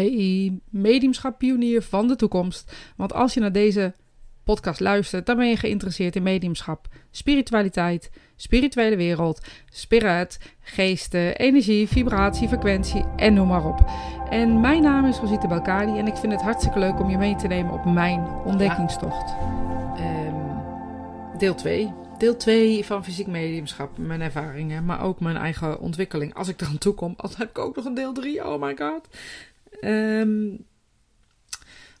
Hey, mediumschap pionier van de toekomst. Want als je naar deze podcast luistert, dan ben je geïnteresseerd in mediumschap, spiritualiteit, spirituele wereld, spirit, geesten, energie, vibratie, frequentie en noem maar op. En mijn naam is Rosita Balkadi en ik vind het hartstikke leuk om je mee te nemen op mijn ontdekkingstocht. Ehm, deel 2. Deel 2 van fysiek mediumschap, mijn ervaringen, maar ook mijn eigen ontwikkeling. Als ik er aan toe kom, dan heb ik ook nog een deel 3. Oh my god. Um,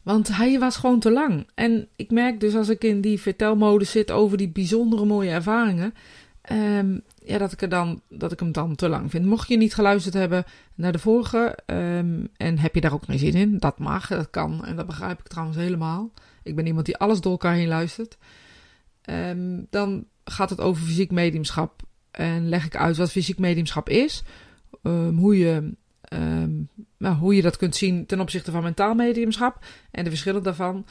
want hij was gewoon te lang. En ik merk dus als ik in die vertelmodus zit over die bijzondere mooie ervaringen. Um, ja, dat ik, er dan, dat ik hem dan te lang vind. Mocht je niet geluisterd hebben naar de vorige. Um, en heb je daar ook geen zin in. Dat mag, dat kan. En dat begrijp ik trouwens helemaal. Ik ben iemand die alles door elkaar heen luistert. Um, dan gaat het over fysiek mediumschap. En leg ik uit wat fysiek mediumschap is. hoe je um, hoe je dat kunt zien ten opzichte van mentaal mediumschap en de verschillen daarvan.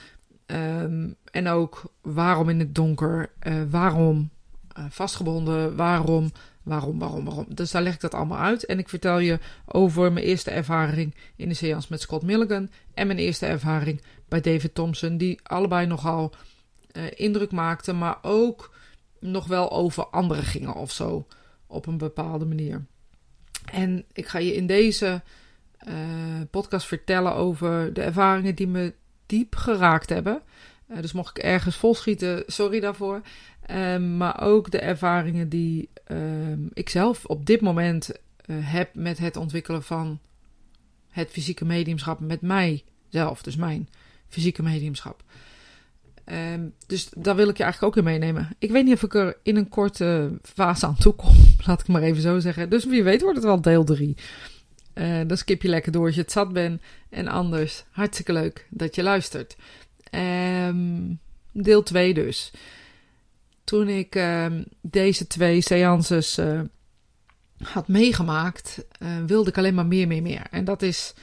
Um, en ook waarom in het donker, uh, waarom uh, vastgebonden, waarom, waarom, waarom, waarom. Dus daar leg ik dat allemaal uit. En ik vertel je over mijn eerste ervaring in de seance met Scott Milligan en mijn eerste ervaring bij David Thompson, die allebei nogal uh, indruk maakten, maar ook nog wel over anderen gingen of zo op een bepaalde manier. En ik ga je in deze uh, podcast vertellen over de ervaringen die me diep geraakt hebben. Uh, dus mocht ik ergens volschieten, sorry daarvoor. Um, maar ook de ervaringen die uh, ik zelf op dit moment uh, heb met het ontwikkelen van het fysieke mediumschap met mijzelf. Dus mijn fysieke mediumschap. Um, dus daar wil ik je eigenlijk ook in meenemen. Ik weet niet of ik er in een korte fase aan toe kom. Laat ik maar even zo zeggen. Dus wie weet wordt het wel deel 3. Uh, dan skip je lekker door als je het zat bent. En anders, hartstikke leuk dat je luistert. Um, deel 2 dus. Toen ik um, deze twee seances uh, had meegemaakt, uh, wilde ik alleen maar meer, meer, meer. En dat is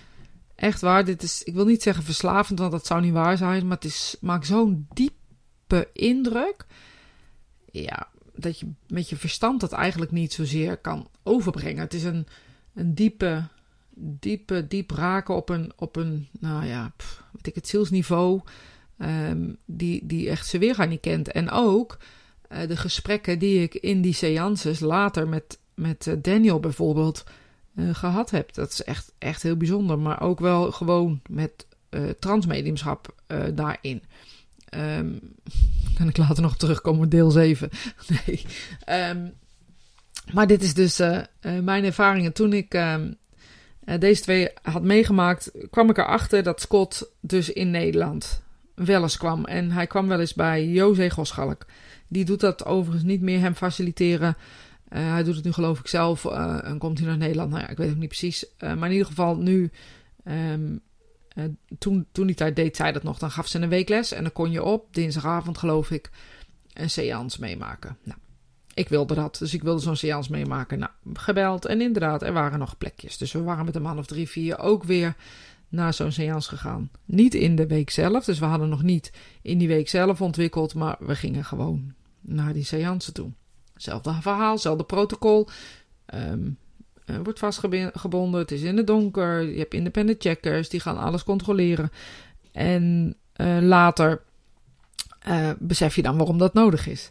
echt waar. Dit is, ik wil niet zeggen verslavend, want dat zou niet waar zijn. Maar het is, maakt zo'n diepe indruk. Ja, dat je met je verstand dat eigenlijk niet zozeer kan overbrengen. Het is een, een diepe, diepe, diep raken op een, op een nou ja, pff, weet ik het, zielsniveau. Um, die, die echt zijn weerga niet kent. En ook uh, de gesprekken die ik in die seances later met, met uh, Daniel bijvoorbeeld uh, gehad heb. Dat is echt, echt heel bijzonder. Maar ook wel gewoon met transmediumschap daarin. Um, kan ik later nog terugkomen op deel 7. nee. Um, maar dit is dus uh, uh, mijn ervaringen. Toen ik uh, deze twee had meegemaakt, kwam ik erachter dat Scott dus in Nederland wel eens kwam. En hij kwam wel eens bij José Goschalk. Die doet dat overigens niet meer, hem faciliteren. Hij doet het nu geloof ik zelf en komt hij naar Nederland. Nou ja, ik weet het niet precies. maar in ieder geval nu uh, toen, toen die tijd deed zij dat nog. Dan gaf ze een weekles en dan kon je op dinsdagavond, geloof ik, een seance meemaken. Nou, ik wilde dat, dus ik wilde zo'n seance meemaken. Nou, gebeld en inderdaad, er waren nog plekjes. Dus we waren met een man of drie, vier ook weer naar zo'n seance gegaan. Niet in de week zelf, dus we hadden nog niet in die week zelf ontwikkeld, maar we gingen gewoon naar die seance toe. Hetzelfde verhaal, hetzelfde protocol. Uh, wordt vastgebonden. Het is in het donker. Je hebt independent checkers. Die gaan alles controleren. En uh, later uh, besef je dan waarom dat nodig is.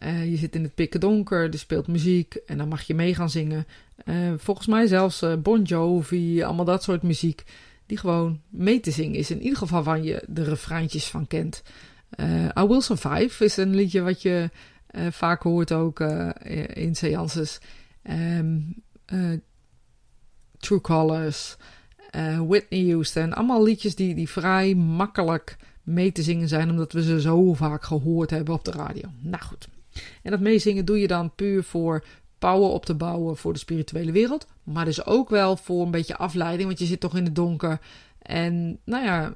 je zit in het pikken donker. Er speelt muziek. En dan mag je mee gaan zingen. volgens mij zelfs Bon Jovi. Allemaal dat soort muziek. Die gewoon mee te zingen is. In ieder geval van je de refreintjes van kent. I Will Survive is een liedje wat je vaak hoort ook in seances. Um, uh, True Colors, Whitney Houston. Allemaal liedjes die, die vrij makkelijk mee te zingen zijn, omdat we ze zo vaak gehoord hebben op de radio. Nou goed. En dat meezingen doe je dan puur voor power op te bouwen voor de spirituele wereld. Maar dus ook wel voor een beetje afleiding, want je zit toch in het donker. En nou ja,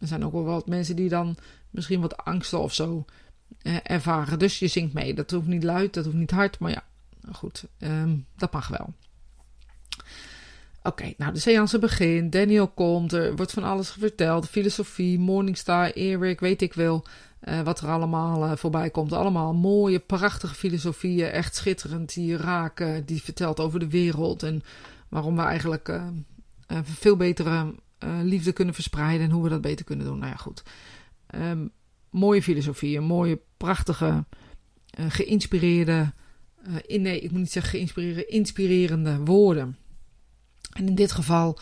er zijn ook wel wat mensen die dan misschien wat angsten of zo eh, ervaren. Dus je zingt mee. Dat hoeft niet luid, dat hoeft niet hard, maar ja, goed, um, dat mag wel. Oké, nou de seance begint. Daniel komt, er wordt van alles verteld. Filosofie, Morningstar, Erik, weet ik wel. Uh, wat er allemaal uh, voorbij komt. Allemaal mooie, prachtige filosofieën. Echt schitterend. Die raken, die vertelt over de wereld. En waarom we eigenlijk veel betere eh, liefde kunnen verspreiden en hoe we dat beter kunnen doen. Nou ja, goed. Ehm, mooie filosofie, een mooie, prachtige, uh, geïnspireerde, in, nee, ik moet niet zeggen geïnspireerde, inspirerende woorden. En in dit geval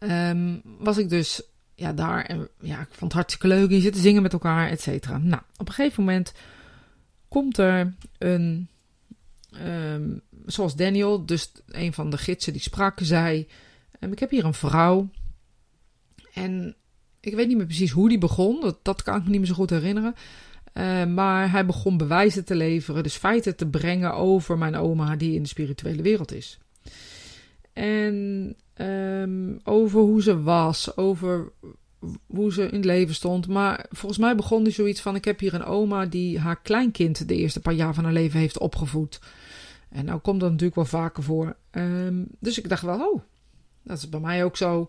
um, was ik dus ja, daar en ja, ik vond het hartstikke leuk. Je zit te zingen met elkaar, et cetera. Nou, op een gegeven moment komt er een, um, zoals Daniel, dus een van de gidsen die sprak, zei: um, Ik heb hier een vrouw. En ik weet niet meer precies hoe die begon, dat, dat kan ik me niet meer zo goed herinneren. Uh, maar hij begon bewijzen te leveren, dus feiten te brengen over mijn oma die in de spirituele wereld is. En um, over hoe ze was, over hoe ze in het leven stond. Maar volgens mij begon hij zoiets van: Ik heb hier een oma die haar kleinkind de eerste paar jaar van haar leven heeft opgevoed. En nou komt dat natuurlijk wel vaker voor. Um, dus ik dacht wel: Oh, dat is bij mij ook zo.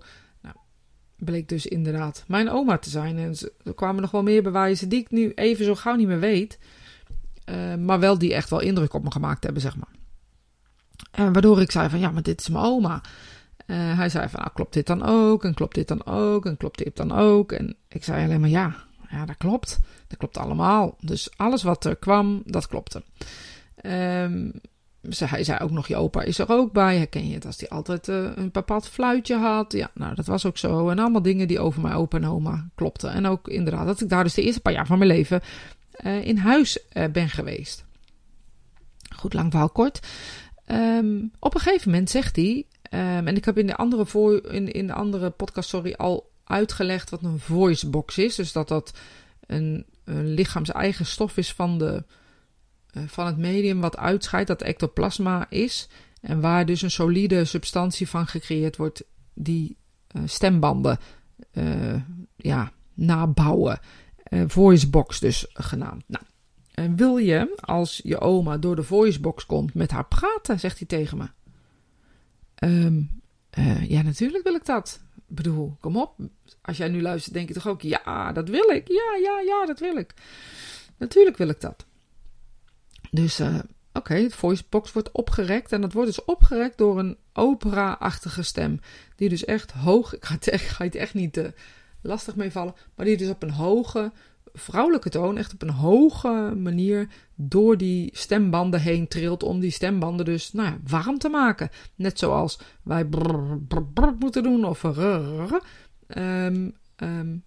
Bleek dus inderdaad mijn oma te zijn. En er kwamen nog wel meer bewijzen die ik nu even zo gauw niet meer weet. Uh, maar wel die echt wel indruk op me gemaakt hebben, zeg maar. En waardoor ik zei van ja, maar dit is mijn oma. Uh, hij zei van nou, klopt dit dan ook? En klopt dit dan ook? En klopt dit dan ook? En ik zei alleen maar ja, ja dat klopt. Dat klopt allemaal. Dus alles wat er kwam, dat klopte. Um, hij zei ook nog, je opa is er ook bij. Herken je het als hij altijd uh, een bepaald fluitje had? Ja, nou, dat was ook zo. En allemaal dingen die over mijn opa en oma klopten. En ook inderdaad dat ik daar dus de eerste paar jaar van mijn leven uh, in huis uh, ben geweest. Goed, lang verhaal kort. Um, op een gegeven moment zegt hij, um, en ik heb in de andere, voor, in, in de andere podcast sorry, al uitgelegd wat een voicebox is. Dus dat dat een, een lichaams-eigen stof is van, de, van het medium wat uitscheidt, dat ectoplasma is. En waar dus een solide substantie van gecreëerd wordt die uh, stembanden uh, ja, nabouwen. voicebox dus genaamd. Nou, en wil je, als je oma door de voicebox komt, met haar praten? Zegt hij tegen me. Uh, ja, natuurlijk wil ik dat. Ik bedoel, kom op. Als jij nu luistert, denk je toch ook: ja, dat wil ik. Ja, ja, ja, dat wil ik. Natuurlijk wil ik dat. Dus, uh, oké, het voicebox wordt opgerekt. En dat wordt dus opgerekt door een opera-achtige stem. Die dus echt hoog. Ik ga het echt, het echt niet uh, lastig meevallen. Maar die dus op een hoge vrouwelijke toon echt op een hoge manier door die stembanden heen trilt om die stembanden dus nou ja, warm te maken. Net zoals wij brrr, moeten doen of um, um,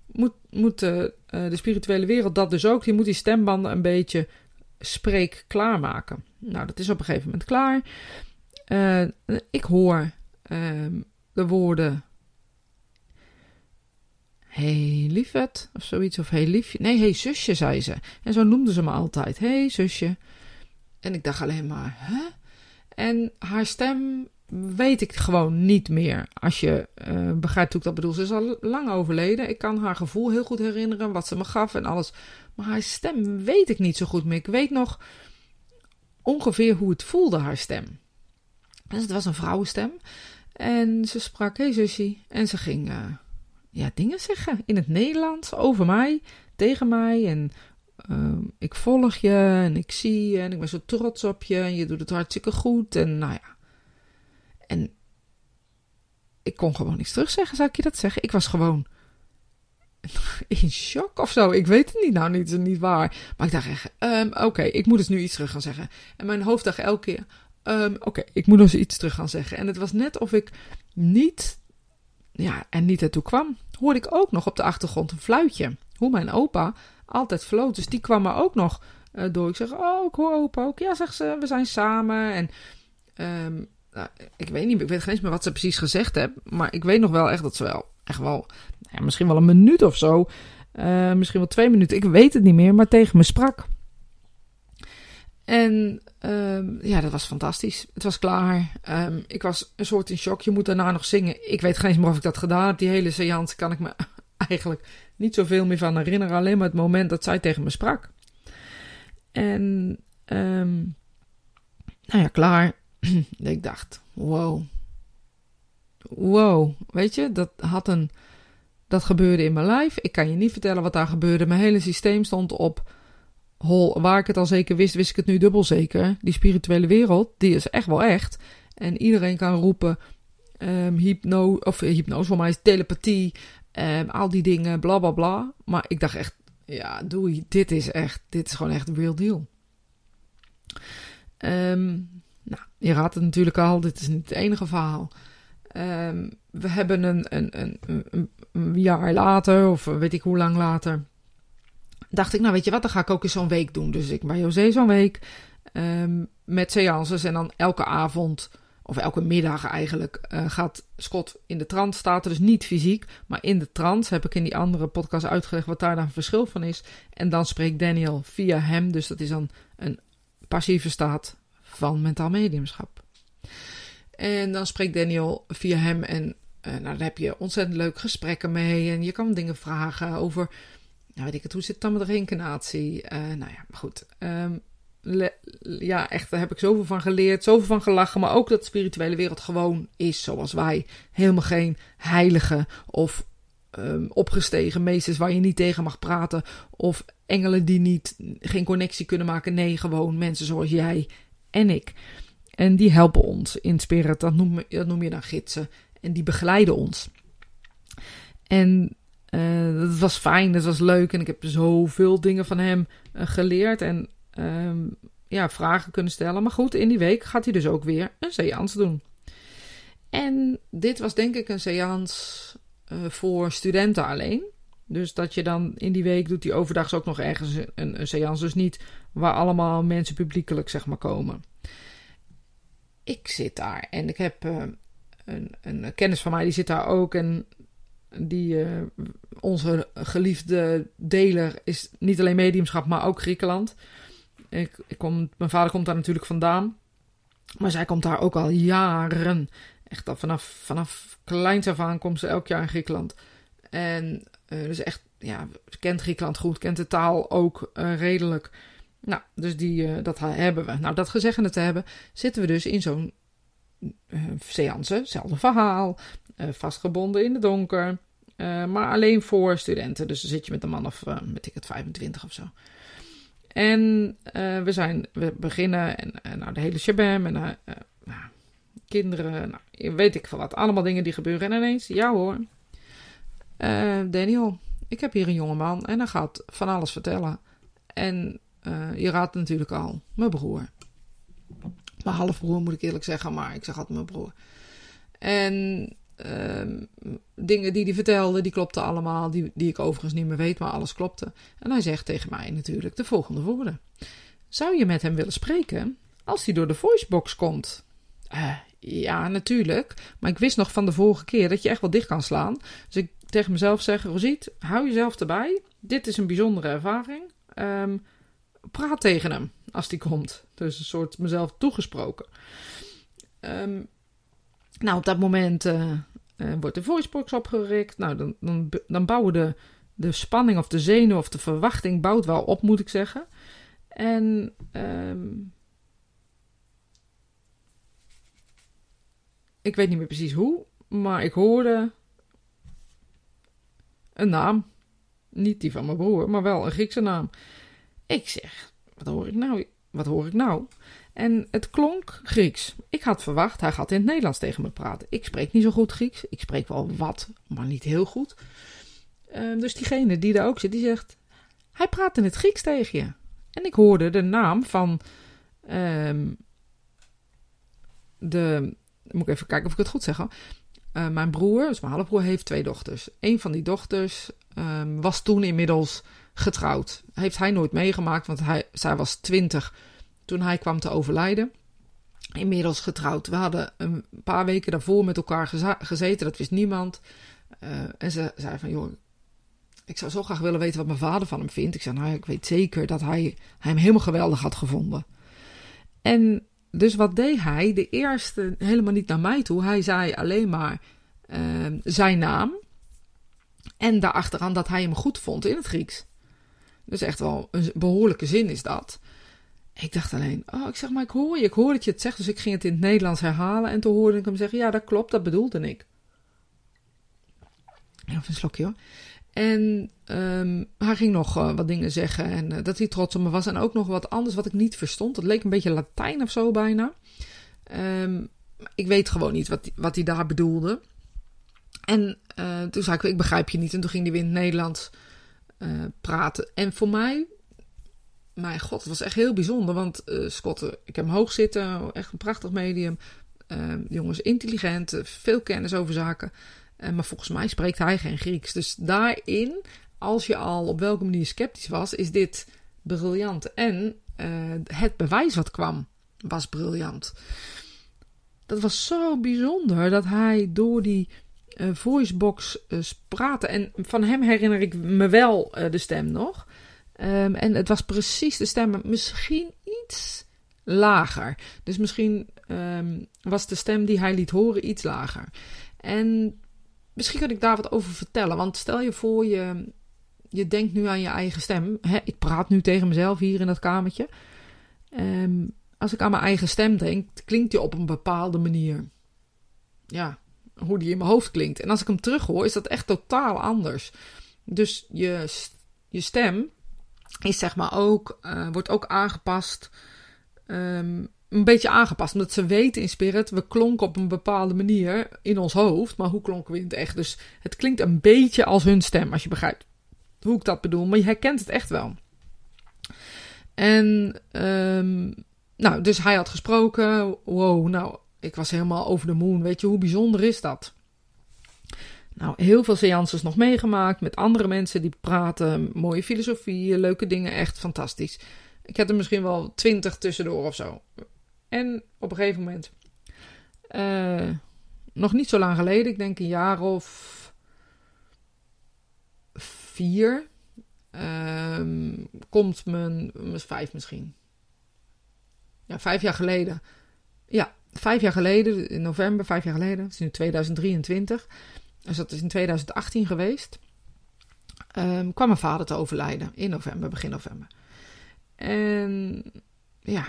moet, uh, de spirituele wereld dat dus ook. Die moet die stembanden een beetje spreek klaarmaken. Nou, dat is op een gegeven moment klaar. Uh, ik hoor um, de woorden hey liefet, of zoiets, of hey liefje. Nee, hey zusje, zei ze. En zo noemde ze me altijd, hey zusje. En ik dacht alleen maar, hè? En haar stem weet ik gewoon niet meer. Als je uh, begrijpt hoe ik dat bedoel. Ze is al lang overleden. Ik kan haar gevoel heel goed herinneren, wat ze me gaf en alles. Maar haar stem weet ik niet zo goed meer. Ik weet nog ongeveer hoe het voelde, haar stem. Dus het was een vrouwenstem. En ze sprak, hey zusje. En ze ging... Uh, ja, dingen zeggen in het Nederlands over mij, tegen mij. En uh, ik volg je en ik zie je en ik ben zo trots op je en je doet het hartstikke goed. En nou ja. En ik kon gewoon niets terugzeggen, zou ik je dat zeggen? Ik was gewoon in shock of zo. Ik weet het niet. Nou, niet, niet waar. Maar ik dacht echt, um, oké, ik moet dus nu iets terug gaan zeggen. En mijn hoofd dacht elke keer, um, oké, ik moet dus iets terug gaan zeggen. En het was net of ik niet, ja, en niet ertoe kwam hoorde ik ook nog op de achtergrond een fluitje. Hoe mijn opa altijd floot. Dus die kwam er ook nog uh, door. Ik zeg, oh, ik hoor opa ook. Ja, zegt ze, we zijn samen. En um, nou, ik weet niet, ik weet geen eens meer wat ze precies gezegd hebben. Maar ik weet nog wel echt dat ze wel, echt wel, ja, misschien wel een minuut of zo. Uh, misschien wel twee minuten, ik weet het niet meer, maar tegen me sprak. En um, ja, dat was fantastisch. Het was klaar. Um, ik was een soort in shock. Je moet daarna nog zingen. Ik weet geen eens meer of ik dat gedaan heb. Die hele seance kan ik me eigenlijk niet zoveel meer van herinneren. Alleen maar het moment dat zij tegen me sprak. En um, nou ja, klaar. ik dacht, wow. Wow, weet je, dat had een... Dat gebeurde in mijn lijf. Ik kan je niet vertellen wat daar gebeurde. Mijn hele systeem stond op hol, waar ik het al zeker wist, wist ik het nu dubbel zeker. Die spirituele wereld, die is echt wel echt. En iedereen kan roepen Um, hypno of hypnose, voor mij is telepathie. Um, al die dingen, bla bla bla. Maar ik dacht echt, ja, doei, dit is echt, dit is gewoon echt een real deal. Um, nou, je raadt het natuurlijk al, dit is niet het enige verhaal. Um, we hebben een, een, een, jaar later, of weet ik hoe lang later, dacht ik, nou weet je wat, dan ga ik ook eens zo'n week doen. Dus ik bij José zo'n week um, met seances en dan elke avond, of elke middag eigenlijk, uh, gaat Scott in de trance, staat dus niet fysiek, maar in de trance heb ik in die andere podcast uitgelegd wat daar dan verschil van is. En dan spreekt Daniel via hem, dus dat is dan een passieve staat van mentaal mediumschap. En dan spreekt Daniel via hem en uh, nou, dan heb je ontzettend leuke gesprekken mee. En je kan dingen vragen over, nou weet ik het, hoe zit het dan met de reïncarnatie? Uh, nou ja, maar goed. Um, ja, echt, daar heb ik zoveel van geleerd, zoveel van gelachen. Maar ook dat de spirituele wereld gewoon is zoals wij. Helemaal geen heilige of um, opgestegen meesters waar je niet tegen mag praten. Of engelen die niet, geen connectie kunnen maken. Nee, gewoon mensen zoals jij en ik. En die helpen ons in spirit. Dat noem, dat noem je dan gidsen. En die begeleiden ons. En uh, dat was fijn, dat was leuk. En ik heb zoveel dingen van hem uh, geleerd. En um, ja, vragen kunnen stellen. Maar goed, in die week gaat hij dus ook weer een seance doen. En dit was denk ik een seance uh, voor studenten alleen. Dus dat je dan in die week doet hij overdags ook nog ergens een, een seance. Dus niet waar allemaal mensen publiekelijk zeg maar komen. Ik zit daar en ik heb uh, een, een, kennis van mij die zit daar ook. En die, uh, onze geliefde deler is niet alleen mediumschap, maar ook Griekenland. Ik, ik kom, mijn vader komt daar natuurlijk vandaan. Maar zij komt daar ook al jaren. Echt al vanaf, vanaf kleins af aan komt ze elk jaar in Griekenland. En uh, dus echt, ja, kent Griekenland goed, kent de taal ook uh, redelijk. Nou, dus die, uh, dat hebben we. Nou, dat gezeggende te hebben, zitten we dus in zo'n seance. Hetzelfde verhaal, vastgebonden in het donker. maar alleen voor studenten. Dus dan zit je met een man of, met ik het, 25 of zo. En we, zijn, we beginnen en, nou, de hele shabam en nou, kinderen, nou, weet ik veel wat. Allemaal dingen die gebeuren. En ineens, ja hoor, uh, Daniel, ik heb hier een jongeman en hij gaat van alles vertellen. En je raadt natuurlijk al, mijn broer. Mijn halfbroer moet ik eerlijk zeggen, maar ik zeg altijd mijn broer. En uh, dingen die hij vertelde, die klopten allemaal, die, die ik overigens niet meer weet, maar alles klopte. En hij zegt tegen mij natuurlijk de volgende woorden. Zou je met hem willen spreken als hij door de voicebox komt? Uh, ja, natuurlijk. Maar ik wist nog van de vorige keer dat je echt wel dicht kan slaan. Dus ik tegen mezelf zeg, Rosiet, hou jezelf erbij. Dit is een bijzondere ervaring. Um, praat tegen hem als die komt. Dus een soort mezelf toegesproken. Um, nou, op dat moment uh, wordt de voicebox opgericht. Nou, dan, dan, dan bouwen de, de spanning of de zenuw of de verwachting bouwt wel op, moet ik zeggen. En um, ik weet niet meer precies hoe, maar ik hoorde een naam. Niet die van mijn broer, maar wel een Griekse naam. Ik zeg, wat hoor ik nou? Wat hoor ik nou? En het klonk Grieks. Ik had verwacht, hij gaat in het Nederlands tegen me praten. Ik spreek niet zo goed Grieks. Ik spreek wel wat, maar niet heel goed. Uh, dus diegene die daar ook zit, die zegt... Hij praat in het Grieks tegen je. En ik hoorde de naam van... Um, de... Moet ik even kijken of ik het goed zeg. Uh, mijn broer, dus mijn halfbroer, heeft twee dochters. Een van die dochters um, was toen inmiddels getrouwd. Heeft hij nooit meegemaakt, want hij, zij was twintig toen hij kwam te overlijden. Inmiddels getrouwd. We hadden een paar weken daarvoor met elkaar gezeten, dat wist niemand. Uh, en ze zei van, joh, ik zou zo graag willen weten wat mijn vader van hem vindt. Ik zei, nou, ik weet zeker dat hij, hij hem helemaal geweldig had gevonden. En dus wat deed hij? De eerste, helemaal niet naar mij toe. Hij zei alleen maar uh, zijn naam. En daarachteraan dat hij hem goed vond in het Grieks. Dus echt wel een behoorlijke zin is dat. Ik dacht alleen, oh, ik zeg maar, ik hoor je, ik hoor dat je het zegt. Dus ik ging het in het Nederlands herhalen en toen hoorde ik hem zeggen, ja, dat klopt, dat bedoelde ik. Even een slokje hoor. En um, hij ging nog uh, wat dingen zeggen en uh, dat hij trots op me was. En ook nog wat anders wat ik niet verstond. Het leek een beetje Latijn of zo bijna. Um, ik weet gewoon niet wat, wat hij daar bedoelde. En uh, toen zei ik, ik begrijp je niet. En toen ging hij weer in het Nederlands praten. En voor mij, mijn god, het was echt heel bijzonder. Want Scott, ik heb hem hoog zitten, echt een prachtig medium. jongens, intelligent, veel kennis over zaken. Maar volgens mij spreekt hij geen Grieks. Dus daarin, als je al op welke manier sceptisch was, is dit briljant. En het bewijs wat kwam, was briljant. Dat was zo bijzonder dat hij door die uh, voicebox uh, praten. En van hem herinner ik me wel de stem nog. Um, en het was precies de stem, misschien iets lager. Dus misschien um, was de stem die hij liet horen iets lager. En misschien kan ik daar wat over vertellen. Want stel je voor, je, je denkt nu aan je eigen stem. Hè, ik praat nu tegen mezelf hier in dat kamertje. Um, als ik aan mijn eigen stem denk, klinkt die op een bepaalde manier. Ja, hoe die in mijn hoofd klinkt. En als ik hem terughoor, is dat echt totaal anders. Dus je, je stem is zeg maar ook, uh, wordt ook aangepast. Um, een beetje aangepast. Omdat ze weten in Spirit, we klonken op een bepaalde manier in ons hoofd. Maar hoe klonken we in het echt? Dus het klinkt een beetje als hun stem, als je begrijpt hoe ik dat bedoel. Maar je herkent het echt wel. En, um, nou, dus hij had gesproken. Wow, nou, ik was helemaal over de moon. Weet je, hoe bijzonder is dat? Nou, heel veel seances nog meegemaakt met andere mensen die praten. Mooie filosofie, leuke dingen, echt fantastisch. Ik heb er misschien wel twintig tussendoor of zo. En op een gegeven moment, uh, nog niet zo lang geleden, ik denk een jaar of vier, uh, komt mijn, mijn vijf misschien. Ja, vijf jaar geleden. Ja, vijf jaar geleden, in november, vijf jaar geleden, het is nu 2023, dus dat is in 2018 geweest, um, kwam mijn vader te overlijden in november, begin november. En ja,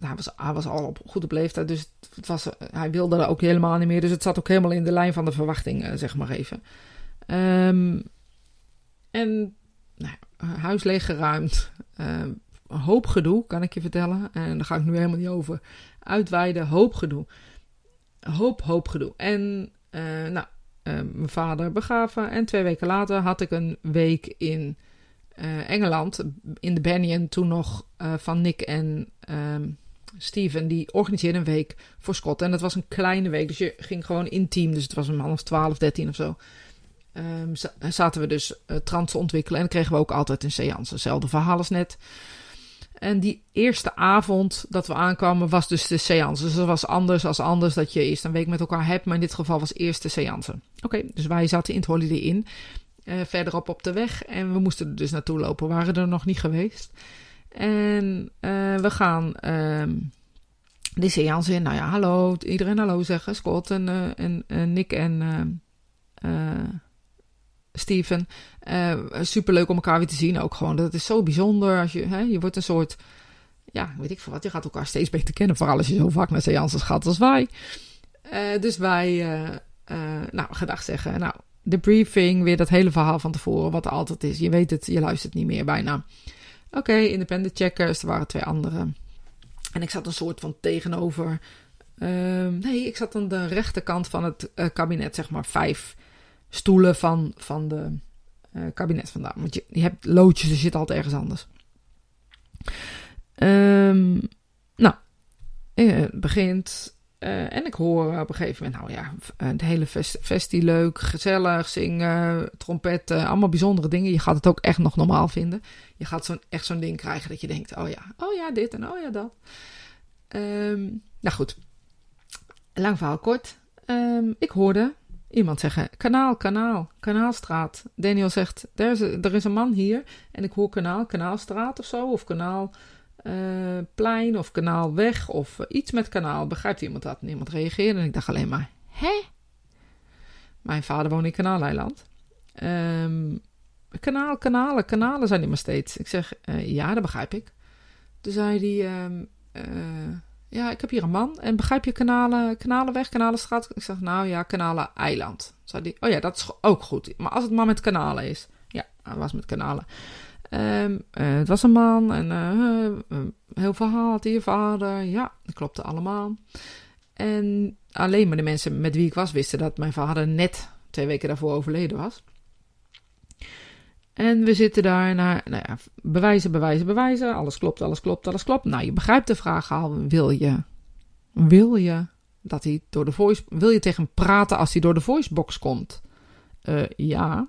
hij was, hij was al op goede leeftijd, dus het was, hij wilde er ook helemaal niet meer. Dus het zat ook helemaal in de lijn van de verwachting, uh, zeg maar even. Um, en nou, huis leeggeruimd. Een hoop gedoe, kan ik je vertellen. En daar ga ik nu helemaal niet over uitweiden. Hoop gedoe. Hoop, hoop gedoe. En uh, nou, uh, mijn vader begraven. En twee weken later had ik een week in uh, Engeland. In de Banyan. Toen nog van Nick en um, Steven. Die organiseerden een week voor Scott. En dat was een kleine week. Dus je ging gewoon intiem. Dus het was een man of 12, 13 of zo. Um, zaten we dus uh, trans te ontwikkelen. En dan kregen we ook altijd een seance. Hetzelfde verhaal als net. En die eerste avond dat we aankwamen was dus de seance. Dus dat was anders als anders dat je eerst een week met elkaar hebt. Maar in dit geval was eerst de seance. Oké, dus wij zaten in het Holiday Inn. Uh, verderop op de weg. En we moesten er dus naartoe lopen. We waren er nog niet geweest. En uh, we gaan uh, die seance in. Nou ja, hallo. Iedereen hallo zeggen. Scott en, uh, en, en Nick en... Steven. Superleuk om elkaar weer te zien ook gewoon. Dat is zo bijzonder. Als je, hè, je wordt een soort, ja, weet ik veel wat. Je gaat elkaar steeds beter kennen. Vooral als je zo vaak naar seances gaat als wij. Dus wij, nou, gedag zeggen. Nou, de briefing, weer dat hele verhaal van tevoren. Wat er altijd is. Je weet het, je luistert niet meer bijna. Oké, independent checkers. Er waren twee anderen. En ik zat een soort van tegenover... Ehm, nee, ik zat aan de rechterkant van het kabinet, zeg maar vijf stoelen van, van de uh, kabinet vandaan. Want je, hebt loodjes, er zit altijd ergens anders. Um, nou, het begint. Uh, en ik hoor op een gegeven moment, nou ja, het hele fest, festie leuk, gezellig, zingen, trompetten, allemaal bijzondere dingen. Je gaat het ook echt nog normaal vinden. Je gaat zo'n, echt zo'n ding krijgen dat je denkt, oh ja, oh ja, dit en oh ja, dat. Um, nou goed, lang verhaal kort. Um, ik hoorde iemand zeggen: Kanaal, kanaal, kanaalstraat. Daniel zegt: er is, er is een man hier en ik hoor kanaal, kanaalstraat of zo, of kanaalplein uh, of kanaalweg of uh, iets met kanaal. Begrijpt iemand dat? Niemand reageerde en ik dacht alleen maar: hè? Mijn vader woont in Kanaaleiland. Um, kanaal, kanalen, kanalen zijn die maar steeds. Ik zeg: uh, ja, dat begrijp ik. Toen zei hij. Um, ja, ik heb hier een man. En begrijp je kanalen, Kanalenweg, Kanalenstraat? Ik zeg, nou ja, Kanalen-eiland. Zei die, oh ja, dat is ook goed. Maar als het maar met kanalen is. Ja, hij was met kanalen. Um, uh, het was een man en uh, heel verhaal hij je vader. Ja, dat klopte allemaal. En alleen maar de mensen met wie ik was wisten dat mijn vader net twee weken daarvoor overleden was. En we zitten daar naar nou ja, bewijzen, bewijzen, bewijzen. Alles klopt, alles klopt, alles klopt. Nou, je begrijpt de vraag al. Wil je, wil je dat hij door de voice, wil je tegen hem praten als hij door de voicebox komt? Uh, ja.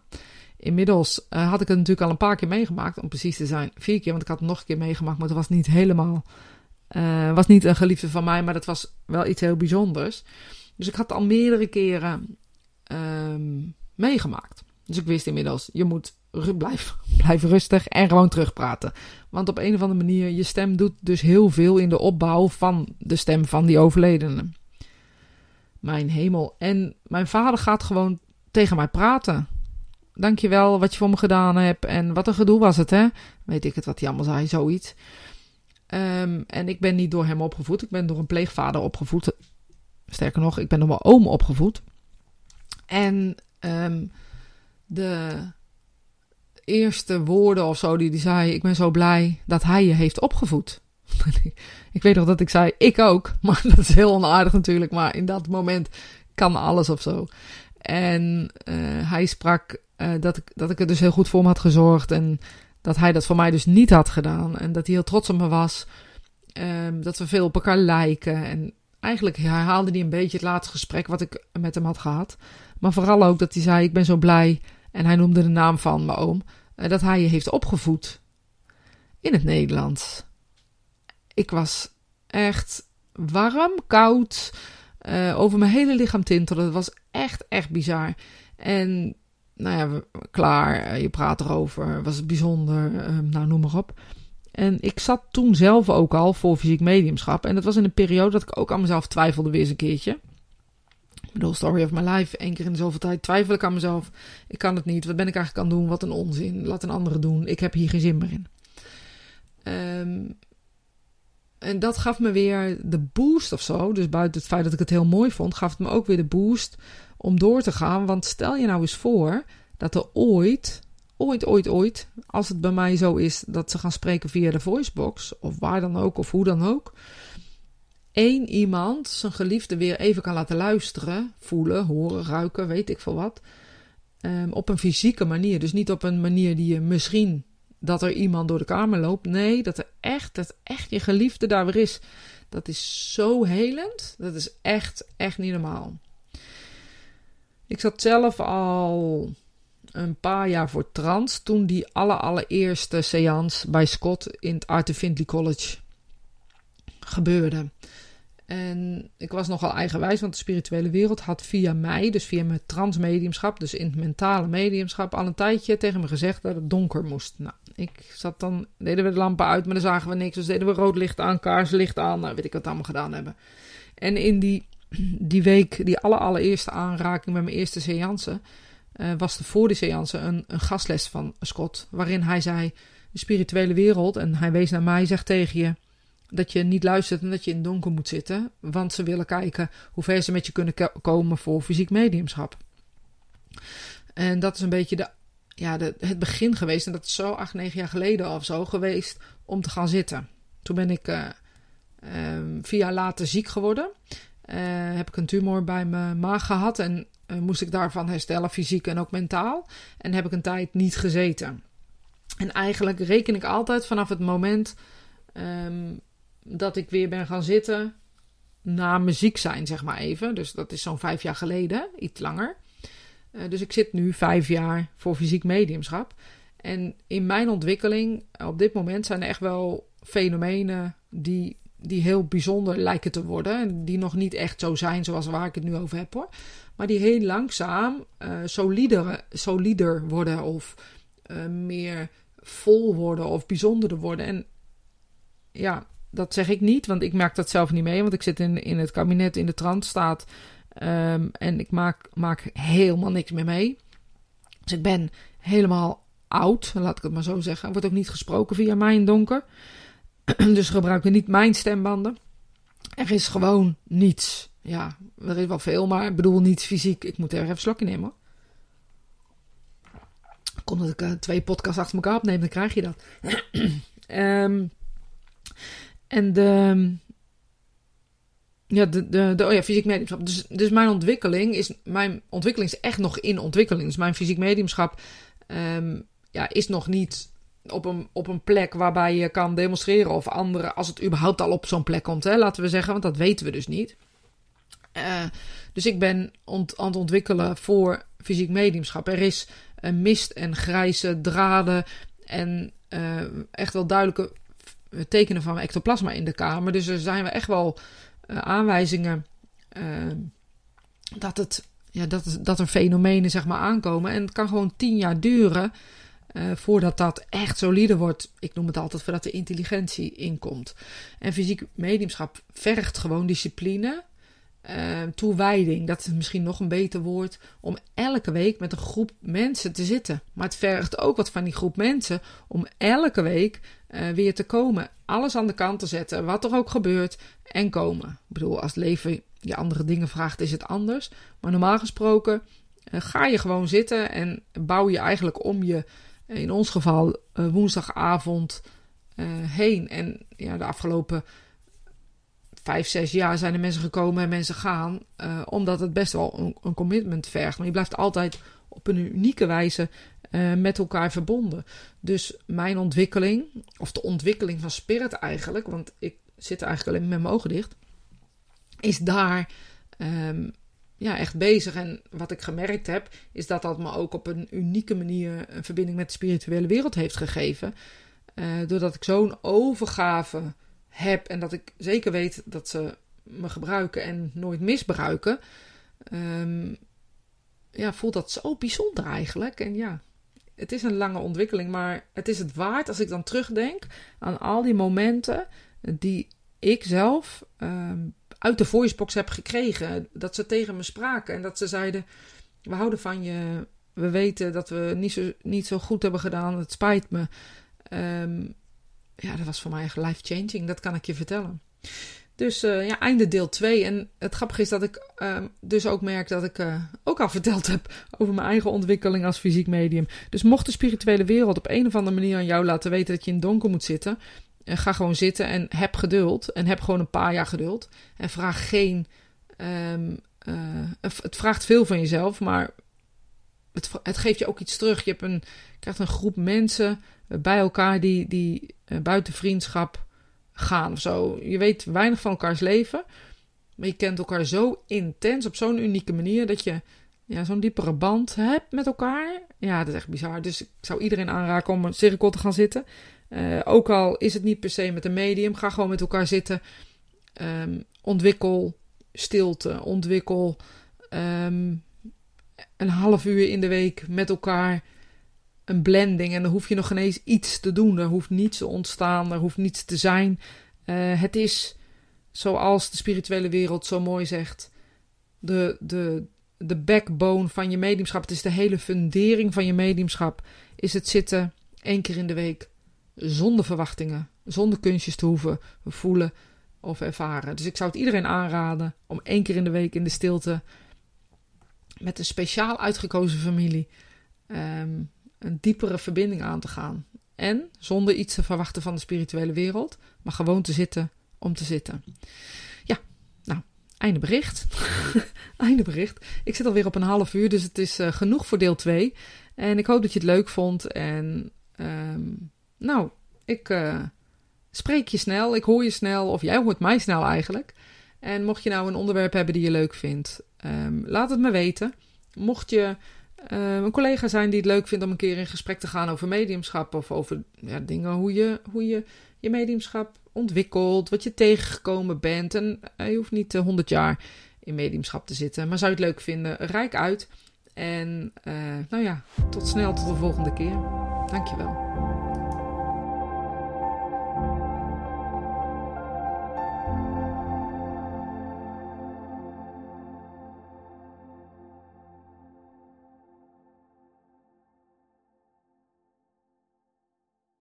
Inmiddels uh, had ik het natuurlijk al een paar keer meegemaakt, om precies te zijn. Vier keer, want ik had het nog een keer meegemaakt, maar het was niet helemaal. Uh, was niet een geliefde van mij, maar dat was wel iets heel bijzonders. Dus ik had al meerdere keren um, meegemaakt. Dus ik wist inmiddels, je moet blijf, blijf rustig en gewoon terugpraten. Want op een of andere manier, je stem doet dus heel veel in de opbouw van de stem van die overledene. Mijn hemel. En mijn vader gaat gewoon tegen mij praten. Dankjewel wat je voor me gedaan hebt. En wat een gedoe was het, hè? Weet ik het wat hij allemaal zei, zoiets. Um, en ik ben niet door hem opgevoed. Ik ben door een pleegvader opgevoed. Sterker nog, ik ben door mijn oom opgevoed. En um, de eerste woorden of zo die hij zei: Ik ben zo blij dat hij je heeft opgevoed. ik weet nog dat ik zei: Ik ook. Maar dat is heel onaardig natuurlijk. Maar in dat moment kan alles of zo. En uh, hij sprak uh, dat, ik, dat ik er dus heel goed voor me had gezorgd. En dat hij dat voor mij dus niet had gedaan. En dat hij heel trots op me was. Um, dat we veel op elkaar lijken. En eigenlijk herhaalde hij een beetje het laatste gesprek wat ik met hem had gehad. Maar vooral ook dat hij zei: Ik ben zo blij. En hij noemde de naam van mijn oom. Uh, dat hij je heeft opgevoed. In het Nederlands. Ik was echt warm, koud. Uh, over mijn hele lichaam tintelde. Het was echt, echt bizar. En nou ja, klaar. Eh, je praat erover. Was het bijzonder. Uh, nou, noem maar op. En ik zat toen zelf ook al voor fysiek mediumschap. En dat was in een periode dat ik ook aan mezelf twijfelde weer eens een keertje. Ik bedoel, story of my life. Eén keer in zoveel tijd twijfel ik aan mezelf. Ik kan het niet. Wat ben ik eigenlijk aan het doen? Wat een onzin. Laat een andere doen. Ik heb hier geen zin meer in. Um, en dat gaf me weer de boost of zo. Dus buiten het feit dat ik het heel mooi vond, gaf het me ook weer de boost om door te gaan. Want stel je nou eens voor dat er ooit, ooit, ooit, ooit, als het bij mij zo is dat ze gaan spreken via de voicebox, of waar dan ook, of hoe dan ook, één iemand zijn geliefde weer even kan laten luisteren, voelen, horen, ruiken, weet ik veel wat. Um, op een fysieke manier. Dus niet op een manier die je misschien dat er iemand door de kamer loopt. Nee, dat er echt, dat echt je geliefde daar weer is. Dat is zo helend. Dat is echt, echt niet normaal. Ik zat zelf al een paar jaar voor trans toen die alle allereerste seance bij Scott in het Arthur Findlay College gebeurde. En ik was nogal eigenwijs, want de spirituele wereld had via mij, dus via mijn transmediumschap, dus in het mentale mediumschap, al een tijdje tegen me gezegd dat het donker moest. Nou, ik zat dan, deden we de lampen uit, maar dan zagen we niks. Dus deden we rood licht aan, kaarslicht aan, nou weet ik wat allemaal gedaan hebben. En in die, die week, die alle allereerste aanraking met mijn eerste seance, uh, was er voor de seance een, een gastles van Scott, waarin hij zei, de spirituele wereld, en hij wees naar mij, zegt tegen je dat je niet luistert en dat je in het donker moet zitten. Want ze willen kijken hoe ver ze met je kunnen komen voor fysiek mediumschap. En dat is een beetje de, ja, het begin geweest. En dat is zo acht, negen jaar geleden of zo geweest om te gaan zitten. Toen ben ik uh, vier jaar later ziek geworden. Uh, heb ik een tumor bij mijn maag gehad. En uh, moest ik daarvan herstellen, fysiek en ook mentaal. En heb ik een tijd niet gezeten. En eigenlijk reken ik altijd vanaf het moment um, dat ik weer ben gaan zitten na muziek zijn, zeg maar even. Dus dat is zo'n vijf jaar geleden, iets langer. Uh, dus ik zit nu vijf jaar voor fysiek mediumschap. En in mijn ontwikkeling op dit moment zijn er echt wel fenomenen die, die heel bijzonder lijken te worden. En die nog niet echt zo zijn zoals waar ik het nu over heb hoor. Maar die heel langzaam uh, solider, solider worden of uh, meer vol worden of bijzonderder worden. En ja, dat zeg ik niet, want ik maak dat zelf niet mee. Want ik zit in, in het kabinet in de transstaat. Um, en ik maak, maak helemaal niks meer mee. Dus ik ben helemaal oud, laat ik het maar zo zeggen. Er wordt ook niet gesproken via mij in donker. dus gebruiken niet mijn stembanden. Er is gewoon niets. Ja, er is wel veel, maar ik bedoel niet fysiek. Ik moet er even slokje nemen. Komt dat ik uh, twee podcasts achter elkaar opneem, dan krijg je dat. um, En de, ja, de, de, oh ja, fysiek mediumschap. Dus, dus mijn ontwikkeling is, mijn ontwikkeling is echt nog in ontwikkeling. Dus mijn fysiek mediumschap um, ja, is nog niet op een, op een plek waarbij je kan demonstreren of anderen, als het überhaupt al op zo'n plek komt, hè, laten we zeggen, want dat weten we dus niet. Uh, dus ik ben ont, aan het ontwikkelen voor fysiek mediumschap. Er is een mist en grijze draden en uh, echt wel duidelijke tekenen van ectoplasma in de kamer. Dus er zijn we echt wel aanwijzingen dat, het, ja, dat, dat er fenomenen zeg maar, aankomen. En het kan gewoon tien jaar duren uh, voordat dat echt solide wordt. Ik noem het altijd voordat de intelligentie inkomt. En fysiek mediumschap vergt gewoon discipline. Uh, toewijding, dat is misschien nog een beter woord, om elke week met een groep mensen te zitten. Maar het vergt ook wat van die groep mensen om elke week uh, weer te komen. Alles aan de kant te zetten, wat er ook gebeurt, en komen. Ik bedoel, als het leven je andere dingen vraagt, is het anders. Maar normaal gesproken uh, ga je gewoon zitten en bouw je eigenlijk om je in ons geval woensdagavond heen. En ja, de afgelopen vijf, zes jaar zijn er mensen gekomen en mensen gaan. Uh, omdat het best wel een, commitment vergt. Maar je blijft altijd op een unieke wijze met elkaar verbonden. Dus mijn ontwikkeling, of de ontwikkeling van Spirit eigenlijk, want ik zit eigenlijk alleen met mijn ogen dicht, is daar um, ja, echt bezig. En wat ik gemerkt heb, is dat dat me ook op een unieke manier een verbinding met de spirituele wereld heeft gegeven. Uh, doordat ik zo'n overgave heb en dat ik zeker weet dat ze me gebruiken en nooit misbruiken. Um, ja, voelt dat zo bijzonder eigenlijk. En ja, het is een lange ontwikkeling, maar het is het waard als ik dan terugdenk aan al die momenten die ik zelf um, uit de voicebox heb gekregen. Dat ze tegen me spraken en dat ze zeiden: We houden van je. We weten dat we niet zo, niet zo goed hebben gedaan. Het spijt me. Um, ja, dat was voor mij echt life-changing. Dat kan ik je vertellen. Dus uh, ja, einde deel 2. En het grappige is dat ik uh, dus ook merk dat ik uh, ook al verteld heb over mijn eigen ontwikkeling als fysiek medium. Dus mocht de spirituele wereld op een of andere manier aan jou laten weten dat je in het donker moet zitten, en ga gewoon zitten en heb geduld. En heb gewoon een paar jaar geduld. En vraag geen. Uh, het vraagt veel van jezelf, maar het, het, geeft je ook iets terug. Je hebt een, krijgt een groep mensen bij elkaar die, die uh, buiten vriendschap gaan of zo. Je weet weinig van elkaars leven. Maar je kent elkaar zo intens op zo'n unieke manier dat je ja, zo'n diepere band hebt met elkaar. Ja, dat is echt bizar. Dus ik zou iedereen aanraken om een cirkel te gaan zitten. Uh, ook al is het niet per se met een medium, ga gewoon met elkaar zitten. Um, ontwikkel stilte, ontwikkel um, een half uur in de week met elkaar een blending. En dan hoef je nog ineens iets te doen. Er hoeft niets te ontstaan, er hoeft niets te zijn. Uh, het is zoals de spirituele wereld zo mooi zegt: de, de, de backbone van je mediumschap. Het is de hele fundering van je mediumschap. Is het zitten één keer in de week zonder verwachtingen, zonder kunstjes te hoeven voelen of ervaren. Dus ik zou het iedereen aanraden om één keer in de week in de stilte met een speciaal uitgekozen familie um, een diepere verbinding aan te gaan. En zonder iets te verwachten van de spirituele wereld, maar gewoon te zitten om te zitten. Ja, nou, einde bericht. einde bericht. Ik zit alweer op een half uur, dus het is uh, genoeg voor deel 2. En ik hoop dat je het leuk vond en um, nou, ik uh, spreek je snel, ik hoor je snel, of jij hoort mij snel eigenlijk. En mocht je nou een onderwerp hebben die je leuk vindt, um, laat het me weten. Mocht je uh, een collega zijn die het leuk vindt om een keer in gesprek te gaan over mediumschap of over ja, dingen, hoe je, hoe je je mediumschap ontwikkelt, wat je tegengekomen bent. En uh, je hoeft niet uh, 100 jaar in mediumschap te zitten, maar zou je het leuk vinden, rijk uit. En nou ja, tot snel, tot de volgende keer. Dankjewel.